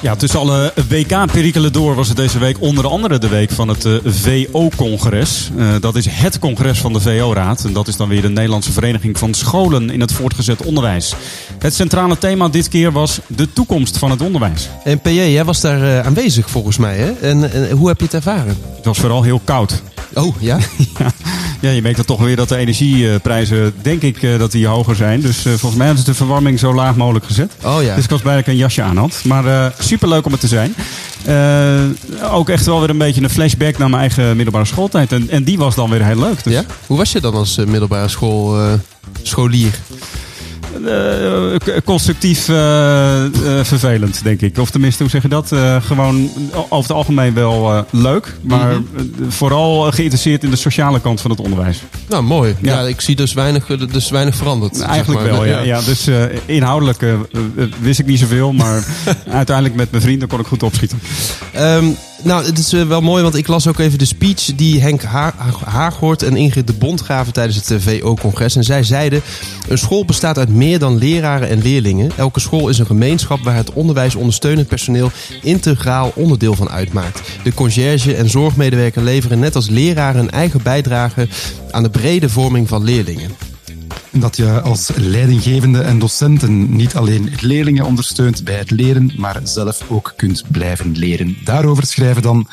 Ja, tussen alle WK-perikelen door was het deze week onder andere de week van het eh, VO-congres. Eh, dat is het congres van de VO-raad. En dat is dan weer de Nederlandse Vereniging van Scholen in het voortgezet onderwijs. Het centrale thema dit keer was de toekomst van het onderwijs. En PJ, jij was daar eh, aanwezig volgens mij, hè? En, en hoe heb je het ervaren? Het was vooral heel koud. Oh, ja? Ja, ja, je merkt dan toch weer dat de energieprijzen, denk ik, eh, dat die hoger zijn. Dus eh, volgens mij hebben ze de verwarming zo laag mogelijk gezet. Oh ja. Dus ik was blij dat ik een jasje aan had. Maar eh superleuk om het te zijn. Ook echt wel weer een beetje een flashback naar mijn eigen middelbare schooltijd. En, en die was dan weer heel leuk. Dus, ja? Hoe was je dan als middelbare school, scholier? Eh, k- constructief eh, eh, vervelend, denk ik. Of tenminste, hoe zeg je dat? Eh, gewoon over het algemeen wel eh, leuk. Maar Mhm. eh, vooral geïnteresseerd in de sociale kant van het onderwijs. Nou, mooi. Ja, Ja. ik zie dus weinig, eh, dus weinig veranderd. zeg Eigenlijk maar. wel, ja. ja. Dus eh, inhoudelijk eh, eh, wist ik niet zoveel. Maar uiteindelijk met mijn vrienden kon ik goed opschieten. Ehm, nou, het is eh, wel mooi, want ik las ook even de speech die Henk ha Haaghoort en Ingrid de Bond gaven tijdens het eh, VO-congres. En zij zeiden, een school bestaat uit meer dan leraren en leerlingen. Elke school is een gemeenschap waar het onderwijs ondersteunend personeel integraal onderdeel van uitmaakt. De conciërge en zorgmedewerker leveren net als leraren een eigen bijdrage aan de brede vorming van leerlingen. Dat je als leidinggevende en docenten niet alleen leerlingen ondersteunt bij het leren, maar zelf ook kunt blijven leren. Daarover schrijven dan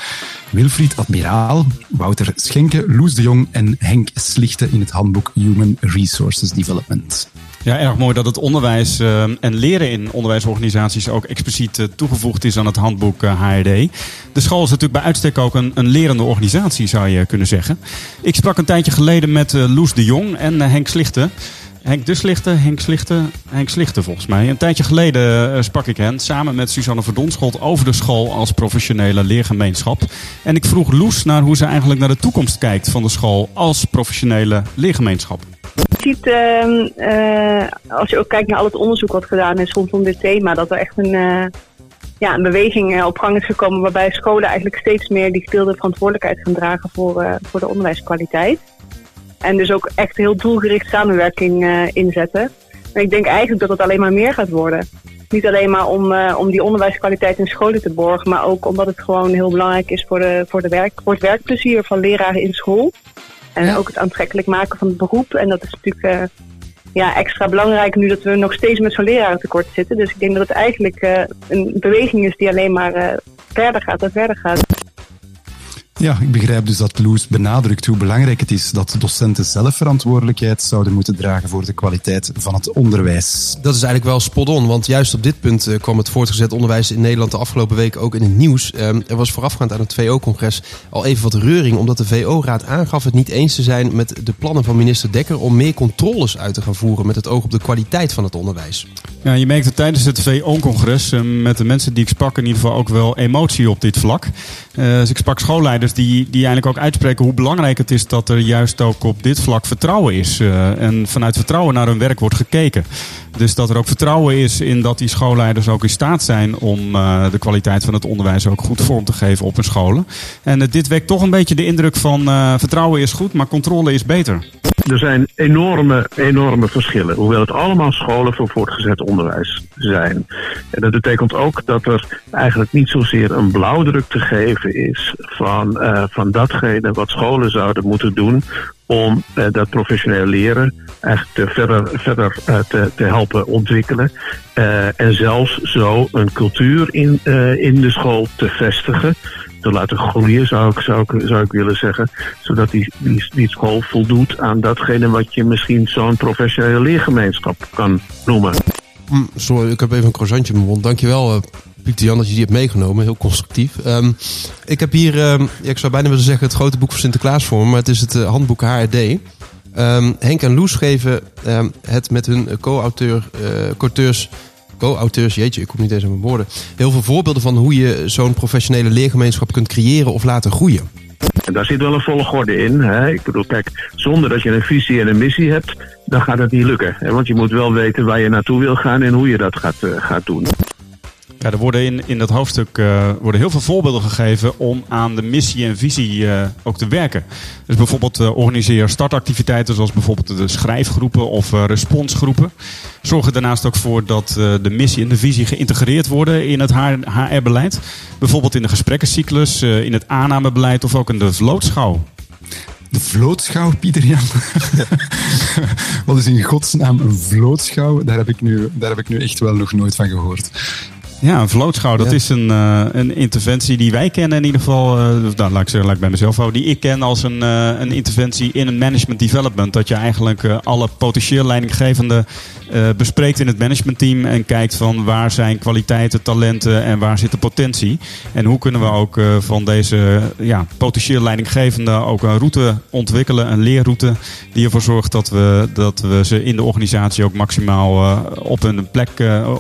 Wilfried Admiraal, Wouter Schenke, Loes de Jong en Henk Slichte in het handboek Human Resources Development. Ja, erg mooi dat het onderwijs eh, en leren in onderwijsorganisaties ook expliciet eh, toegevoegd is aan het handboek eh, HRD. De school is natuurlijk bij uitstek ook een, lerende organisatie, zou je kunnen zeggen. Ik sprak een tijdje geleden met eh, Loes de Jong en eh, Henk Slichten. Henk de Slichte, Henk Slichte, Henk Slichte volgens mij. Een tijdje geleden eh, sprak ik hen samen met Suzanne Verdonschot over de school als professionele leergemeenschap. En ik vroeg Loes naar hoe ze eigenlijk naar de toekomst kijkt van de school als professionele leergemeenschap. Je ziet, ehm, eh, als je ook kijkt naar al het onderzoek wat gedaan is rondom dit thema, dat er echt een, eh, ja, een beweging eh, op gang is gekomen waarbij scholen eigenlijk steeds meer die gedeelde verantwoordelijkheid gaan dragen voor, voor de onderwijskwaliteit. En dus ook echt heel doelgericht samenwerking inzetten. En ik denk eigenlijk dat het alleen maar meer gaat worden. Niet alleen maar om, om die onderwijskwaliteit in scholen te borgen, maar ook omdat het gewoon heel belangrijk is voor, de, voor, de werk, voor het werkplezier van leraren in school. En Ja. ook het aantrekkelijk maken van het beroep. En dat is natuurlijk eh, ja, extra belangrijk nu dat we nog steeds met zo'n lerarentekort zitten. Dus ik denk dat het eigenlijk eh, een beweging is die alleen maar eh, verder gaat en verder gaat. Ja, ik begrijp dus dat Loes benadrukt hoe belangrijk het is dat docenten zelf verantwoordelijkheid zouden moeten dragen voor de kwaliteit van het onderwijs. Dat is eigenlijk wel spot on, want juist op dit punt eh, kwam het voortgezet onderwijs in Nederland de afgelopen week ook in het nieuws. Ehm, er was voorafgaand aan het VO-congres al even wat reuring, omdat de VO-raad aangaf het niet eens te zijn met de plannen van minister Dekker om meer controles uit te gaan voeren met het oog op de kwaliteit van het onderwijs. Ja, je merkte tijdens het VO-congres eh, met de mensen die ik sprak in ieder geval ook wel emotie op dit vlak. Eh, dus ik sprak schoolleiders die, die eigenlijk ook uitspreken hoe belangrijk het is dat er juist ook op dit vlak vertrouwen is. eh, en vanuit vertrouwen naar hun werk wordt gekeken. Dus dat er ook vertrouwen is in dat die schoolleiders ook in staat zijn om eh, de kwaliteit van het onderwijs ook goed vorm te geven op hun scholen. En eh, dit wekt toch een beetje de indruk van vertrouwen is goed, maar controle is beter. Er zijn enorme, enorme verschillen. Hoewel het allemaal scholen voor voortgezet onderwijs zijn. En dat betekent ook dat er eigenlijk niet zozeer een blauwdruk te geven is van, eh, van datgene wat scholen zouden moeten doen om eh, dat professioneel leren eigenlijk verder, verder eh, te, te helpen ontwikkelen. Eh, en zelfs zo een cultuur in, eh, in de school te vestigen te laten groeien, zou ik, zou ik, zou ik willen zeggen. Zodat die, die, school voldoet aan datgene wat je misschien zo'n professionele leergemeenschap kan noemen. Mm, sorry, ik heb even een croissantje in mijn mond. Dankjewel, eh Pieter Jan, dat je die hebt meegenomen. Heel constructief. Ehm, ik heb hier, ehm, ik zou bijna willen zeggen, het grote boek van Sinterklaas voor me, maar het is het eh, handboek HRD. Ehm, Henk en Loes geven het met hun co-auteur, eh, co-auteurs, co-auteurs, jeetje, ik kom niet eens aan mijn woorden, heel veel voorbeelden van hoe je zo'n professionele leergemeenschap kunt creëren of laten groeien. En daar zit wel een volgorde in. Hè? Ik bedoel, kijk, zonder dat je een visie en een missie hebt, dan gaat het niet lukken. Want je moet wel weten waar je naartoe wil gaan en hoe je dat gaat, uh, gaat doen. Ja, er worden in, in dat hoofdstuk uh, worden heel veel voorbeelden gegeven om aan de missie en visie uh, ook te werken. Dus bijvoorbeeld uh, organiseer startactiviteiten zoals bijvoorbeeld de schrijfgroepen of responsgroepen. Zorg er daarnaast ook voor dat de missie en de visie geïntegreerd worden in het HR-beleid. Bijvoorbeeld in de gesprekkencyclus, in het aannamebeleid of ook in de vlootschouw. De vlootschouw, Pieter Jan. Wat is in godsnaam een vlootschouw? Daar heb, ik nu, daar heb ik nu echt wel nog nooit van gehoord. Ja, een vlootschouw, dat is een, uh, een interventie die wij kennen in ieder geval. Uh, nou, laat ik zeggen, laat ik bij mezelf houden. Die ik ken als een, uh, een interventie in een management development. Dat je eigenlijk alle potentieel leidinggevende bespreekt in het managementteam. En kijkt van waar zijn kwaliteiten, talenten en waar zit de potentie. En hoe kunnen we ook van deze ja, potentieel leidinggevende ook een route ontwikkelen. Een leerroute die ervoor zorgt dat we, dat we ze in de organisatie ook maximaal op, een plek,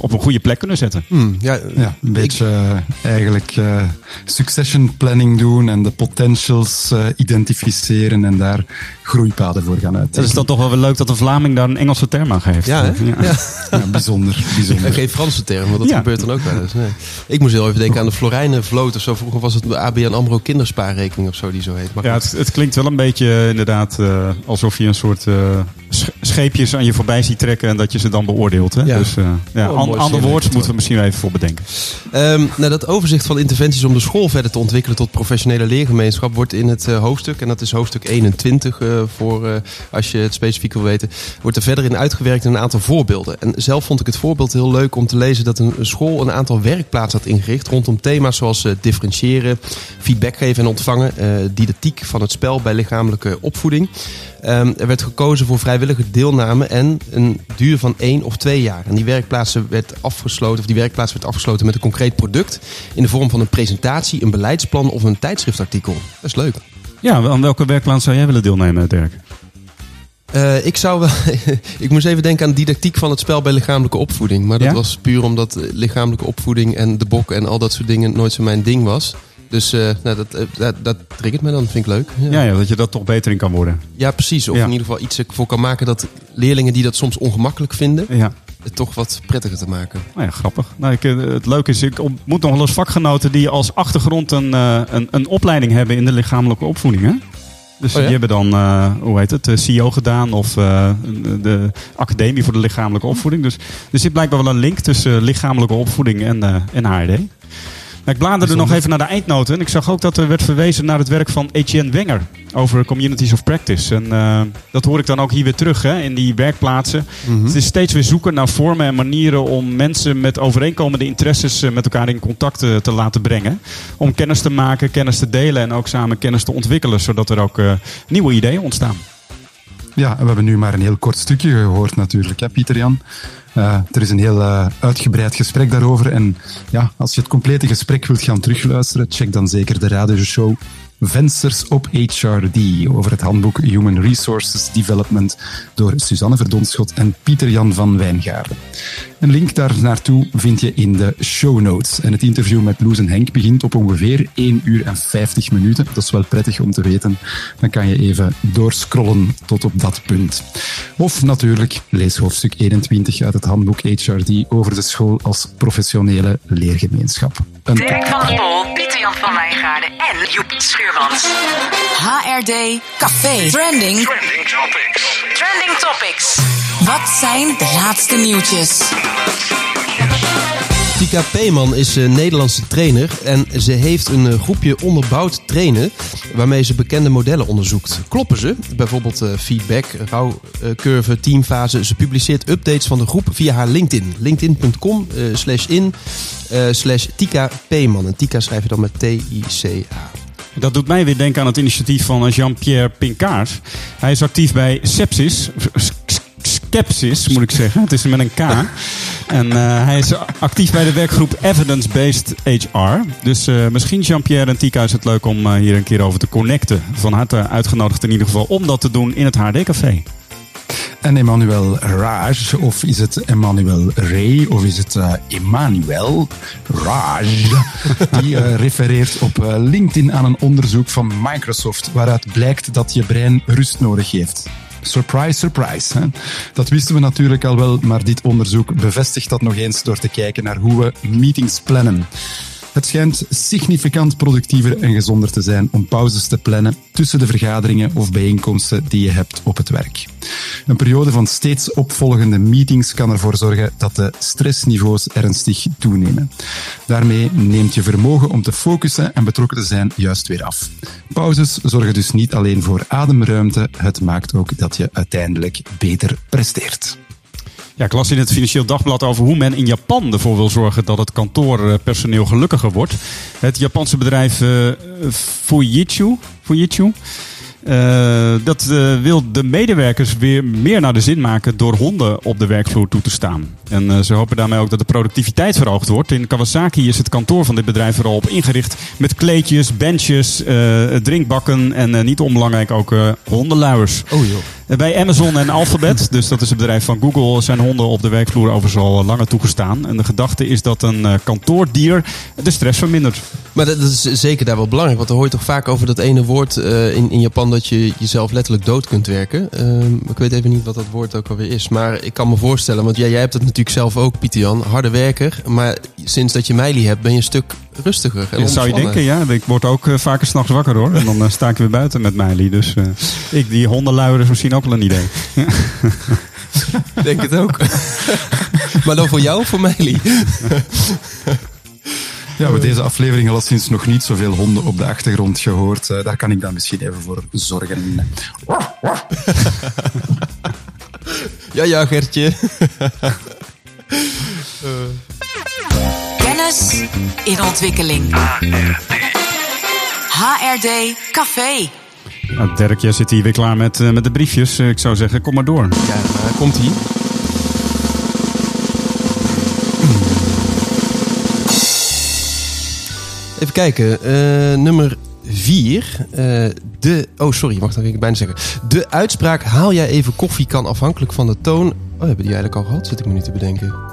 op een goede plek kunnen zetten. Hmm, ja, ja, een beetje uh, eigenlijk uh, succession planning doen en de potentials uh, identificeren en daar groeipaden voor gaan uit. Het is dan toch wel weer leuk dat een Vlaming daar een Engelse term aan geeft. Ja, ja. ja. ja bijzonder. bijzonder. En geen Franse term, want dat gebeurt dan ook wel eens. Nee. Ik moest heel even denken aan de Florijnenvloot of zo. Vroeger was het de ABN AMRO kinderspaarrekening of zo die zo heet. Maar ja, het, het, klinkt wel een beetje inderdaad alsof je een soort scheepjes aan je voorbij ziet trekken en dat je ze dan beoordeelt. Hè? Dus ja, oh, ander woord moeten we misschien even voor bedenken. Um, nou, dat overzicht van interventies om de school verder te ontwikkelen tot professionele leergemeenschap wordt in het uh, hoofdstuk, en dat is hoofdstuk 21 uh, voor uh, als je het specifiek wil weten, wordt er verder in uitgewerkt in een aantal voorbeelden. En zelf vond ik het voorbeeld heel leuk om te lezen dat een, school een aantal werkplaatsen had ingericht rondom thema's zoals differentiëren, feedback geven en ontvangen, didactiek van het spel bij lichamelijke opvoeding. Um, er werd gekozen voor vrijwillige deelname en een duur van één of twee jaar. En die werkplaatsen werd afgesloten, of die werkplaats werd afgesloten met een concreet product in de vorm van een presentatie, een beleidsplan of een tijdschriftartikel. Dat is leuk. Ja, aan welke werkplaats zou jij willen deelnemen, Dirk? Uh, ik zou wel. ik moest even denken aan didactiek van het spel bij lichamelijke opvoeding. Maar dat ja? was puur omdat lichamelijke opvoeding en de bok en al dat soort dingen nooit zo mijn ding was. Dus uh, nou, dat, uh, dat, dat triggert me dan, vind ik leuk. Ja. Ja, ja. dat je dat toch beter in kan worden. Ja, precies. Of ja. in ieder geval iets voor kan maken dat leerlingen die dat soms ongemakkelijk vinden, ja. het toch wat prettiger te maken. Nou ja, grappig. Nou, ik, het leuke is, ik ontmoet nog wel eens vakgenoten die als achtergrond een, een, een opleiding hebben in de lichamelijke opvoeding. Hè? Dus oh, die hebben dan, uh, hoe heet het, CEO gedaan of de Academie voor de Lichamelijke Opvoeding. Dus er zit blijkbaar wel een link tussen lichamelijke opvoeding en, en HRD. Ik bladerde nog even naar de eindnoten. En ik zag ook dat er werd verwezen naar het werk van Etienne Wenger over communities of practice. En uh, dat hoor ik dan ook hier weer terug hè, in die werkplaatsen. Mm -hmm. Het is steeds weer zoeken naar vormen en manieren om mensen met overeenkomende interesses uh, met elkaar in contact te, te, laten brengen. Om kennis te maken, kennis te delen en ook samen kennis te ontwikkelen, zodat er ook uh, nieuwe ideeën ontstaan. Ja, we hebben nu maar een heel kort stukje gehoord natuurlijk, hè, Pieter Jan. Uh, er is een heel uh, uitgebreid gesprek daarover. En ja, als je het complete gesprek wilt gaan terugluisteren, check dan zeker de radioshow Vensters op HRD over het handboek Human Resources Development door Suzanne Verdonschot en Pieter-Jan van Wijngaarden. Een link daar naartoe vind je in de show notes. En het interview met Loes en Henk begint op ongeveer 1 uur en 50 minuten. Dat is wel prettig om te weten. Dan kan je even doorscrollen tot op dat punt. Of natuurlijk lees hoofdstuk 21 uit het handboek HRD over de school als professionele leergemeenschap. Een Dirk van der Pol, Pieter-Jan van Wijngaarden en Joep Schuurmans. HRD Café. Trending. Trending Topics. Trending Topics. Wat zijn de laatste nieuwtjes? Tika Peeman is een Nederlandse trainer en ze heeft een groepje onderbouwd trainen waarmee ze bekende modellen onderzoekt. Kloppen ze? Bijvoorbeeld uh, feedback, rouwcurve, teamfase. Ze publiceert updates van de groep via haar LinkedIn. LinkedIn.com slash in slash Tika Peeman. En Tika schrijf je dan met T-I-C-A. Dat doet mij weer denken aan het initiatief van Jean-Pierre Pincard. Hij is actief bij Sepsis. Skepsis, moet ik zeggen. Het is met een K. En uh, hij is actief bij de werkgroep Evidence-Based HR. Dus uh, misschien Jean-Pierre en Tika is het leuk om uh, hier een keer over te connecten. Van harte uitgenodigd in ieder geval om dat te doen in het HD-café. En Emmanuel Raj, of is het Emmanuel Ray, of is het uh, Emmanuel Raj? Die uh, refereert op uh, LinkedIn aan een onderzoek van Microsoft waaruit blijkt dat je brein rust nodig heeft. Surprise, surprise. Hè? Dat wisten we natuurlijk al wel, maar dit onderzoek bevestigt dat nog eens door te kijken naar hoe we meetings plannen. Het schijnt significant productiever en gezonder te zijn om pauzes te plannen tussen de vergaderingen of bijeenkomsten die je hebt op het werk. Een periode van steeds opvolgende meetings kan ervoor zorgen dat de stressniveaus ernstig toenemen. Daarmee neemt je vermogen om te focussen en betrokken te zijn juist weer af. Pauzes zorgen dus niet alleen voor ademruimte, het maakt ook dat je uiteindelijk beter presteert. Ja, ik las in het Financieel Dagblad over hoe men in Japan ervoor wil zorgen dat het kantoorpersoneel gelukkiger wordt. Het Japanse bedrijf uh, Fujitsu, Fujitsu uh, dat uh, wil de medewerkers weer meer naar de zin maken door honden op de werkvloer toe te staan. En ze hopen daarmee ook dat de productiviteit verhoogd wordt. In Kawasaki is het kantoor van dit bedrijf vooral op ingericht met kleedjes, benches, drinkbakken en niet onbelangrijk ook hondenluiers. Oh joh. Bij Amazon en Alphabet, dus dat is het bedrijf van Google, zijn honden op de werkvloer overigens al langer toegestaan. En de gedachte is dat een kantoordier de stress vermindert. Maar dat, is zeker daar wel belangrijk, want dan hoor je toch vaak over dat ene woord in, in Japan dat je jezelf letterlijk dood kunt werken. Uh, ik weet even niet wat dat woord ook alweer is. Maar ik kan me voorstellen, want jij, jij hebt het natuurlijk zelf ook, Pieter Jan. Harde werker. Maar sinds dat je Meili hebt, ben je een stuk rustiger. En dat zou je denken, ja. Ik word ook uh, vaker s'nachts wakker hoor. En dan uh, sta ik weer buiten met Meili. Dus ik, die hondenluier is misschien ook wel een idee. denk het ook. maar dan voor jou of voor Meili? Ja, we deze aflevering al sinds nog niet zoveel honden op de achtergrond gehoord. Uh, daar kan ik dan misschien even voor zorgen. ja, ja, Gertje. In ontwikkeling. HRD Café. Nou, Dirk, jij zit hier weer klaar met, uh, met de briefjes. Uh, ik zou zeggen, kom maar door. Ja, komt ie. Even kijken. Uh, nummer 4. Uh, de. Oh, sorry, wacht, dat wil ik bijna zeggen. De uitspraak: haal jij even koffie kan afhankelijk van de toon. Oh, hebben die eigenlijk al gehad? Zit ik me niet te bedenken.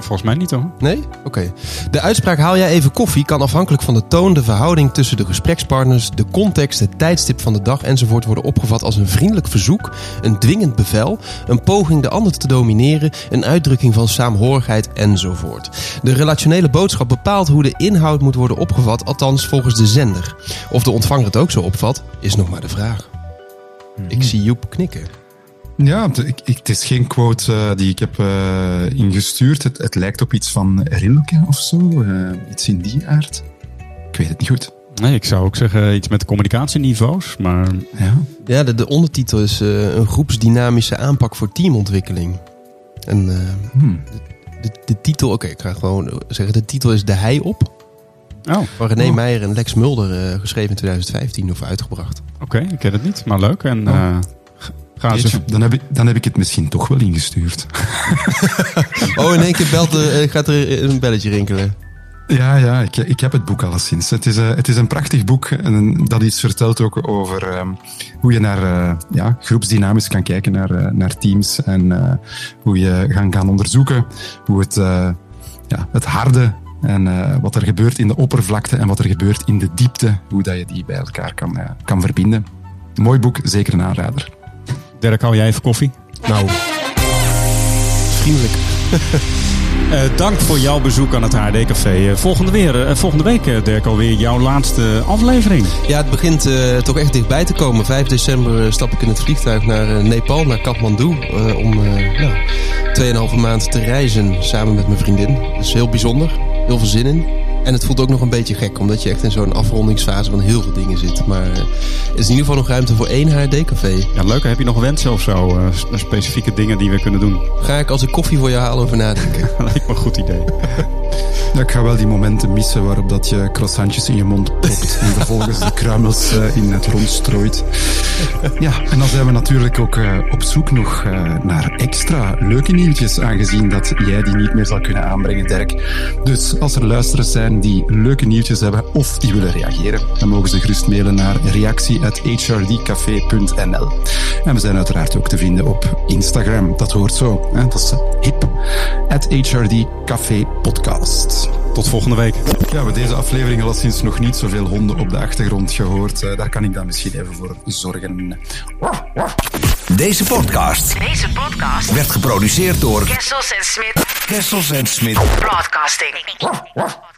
Volgens mij niet hoor. Nee? Oké. De uitspraak haal jij even koffie kan afhankelijk van de toon, de verhouding tussen de gesprekspartners, de context, het tijdstip van de dag enzovoort worden opgevat als een vriendelijk verzoek, een dwingend bevel, een poging de ander te domineren, een uitdrukking van saamhorigheid enzovoort. De relationele boodschap bepaalt hoe de inhoud moet worden opgevat, althans volgens de zender. Of de ontvanger het ook zo opvat, is nog maar de vraag. Ik zie Joep knikken. Ja, ik, ik, het is geen quote uh, die ik heb uh, ingestuurd. Het, het, lijkt op iets van Rilke of zo. Uh, iets in die aard. Ik weet het niet goed. Nee, ik zou ook zeggen iets met communicatieniveaus, maar... Ja, ja de, de ondertitel is een groepsdynamische aanpak voor teamontwikkeling. En hmm. de, de, de, titel, oké, ik ga gewoon zeggen, de titel is De Hij Op. Oh. Van René oh. Meijer en Lex Mulder, geschreven in 2015 of uitgebracht. Oké, okay, ik ken het niet, maar leuk. En... Oh. Dan, heb ik, dan heb ik het misschien toch wel ingestuurd. oh, in één keer belt er, gaat er een belletje rinkelen. Ja, ja ik, ik heb het boek alleszins. Het is, uh, het is een prachtig boek en dat iets vertelt ook over um, hoe je naar uh, ja, groepsdynamisch kan kijken naar, uh, naar teams en hoe je gaan, gaan onderzoeken hoe het, ja, het harde en wat er gebeurt in de oppervlakte en wat er gebeurt in de diepte, hoe dat je die bij elkaar kan, kan verbinden. mooi boek, zeker een aanrader. Dirk, hou jij even koffie? Nou, vriendelijk. Uh, dank voor jouw bezoek aan het HD Café. Uh, volgende, weer, uh, volgende week, Dirk, alweer jouw laatste aflevering. Ja, het begint toch echt dichtbij te komen. 5 december stap ik in het vliegtuig naar Nepal, naar Kathmandu. om nou, 2,5 maand te reizen samen met mijn vriendin. Dus heel bijzonder. Heel veel zin in. En het voelt ook nog een beetje gek, omdat je echt in zo'n afrondingsfase van heel veel dingen zit. Maar er is in ieder geval nog ruimte voor één HD-café. Ja, leuk. Heb je nog wensen of zo? Uh, specifieke dingen die we kunnen doen? Ga ik als ik koffie voor je haal over nadenken. lijkt me een goed idee. Ik ga wel die momenten missen waarop dat je croissantjes in je mond popt en vervolgens de kruimels uh, in het rond strooit. Ja, en dan zijn we natuurlijk ook uh, op zoek nog uh, naar extra leuke nieuwtjes, aangezien dat jij die niet meer zal kunnen aanbrengen, Dirk. Dus als er luisteraars zijn die leuke nieuwtjes hebben of die willen reageren, dan mogen ze gerust mailen naar reactie.hrdcafé.nl. En we zijn uiteraard ook te vinden op Instagram. Dat hoort zo. Hè? Dat is hip. At HRD Café Podcast. Tot volgende week. Ja, we deze aflevering al sinds nog niet zoveel honden op de achtergrond gehoord. Uh, daar kan ik dan misschien even voor zorgen. Deze podcast. Deze podcast werd geproduceerd door Kessels en Smit. Kessels en Smit Broadcasting.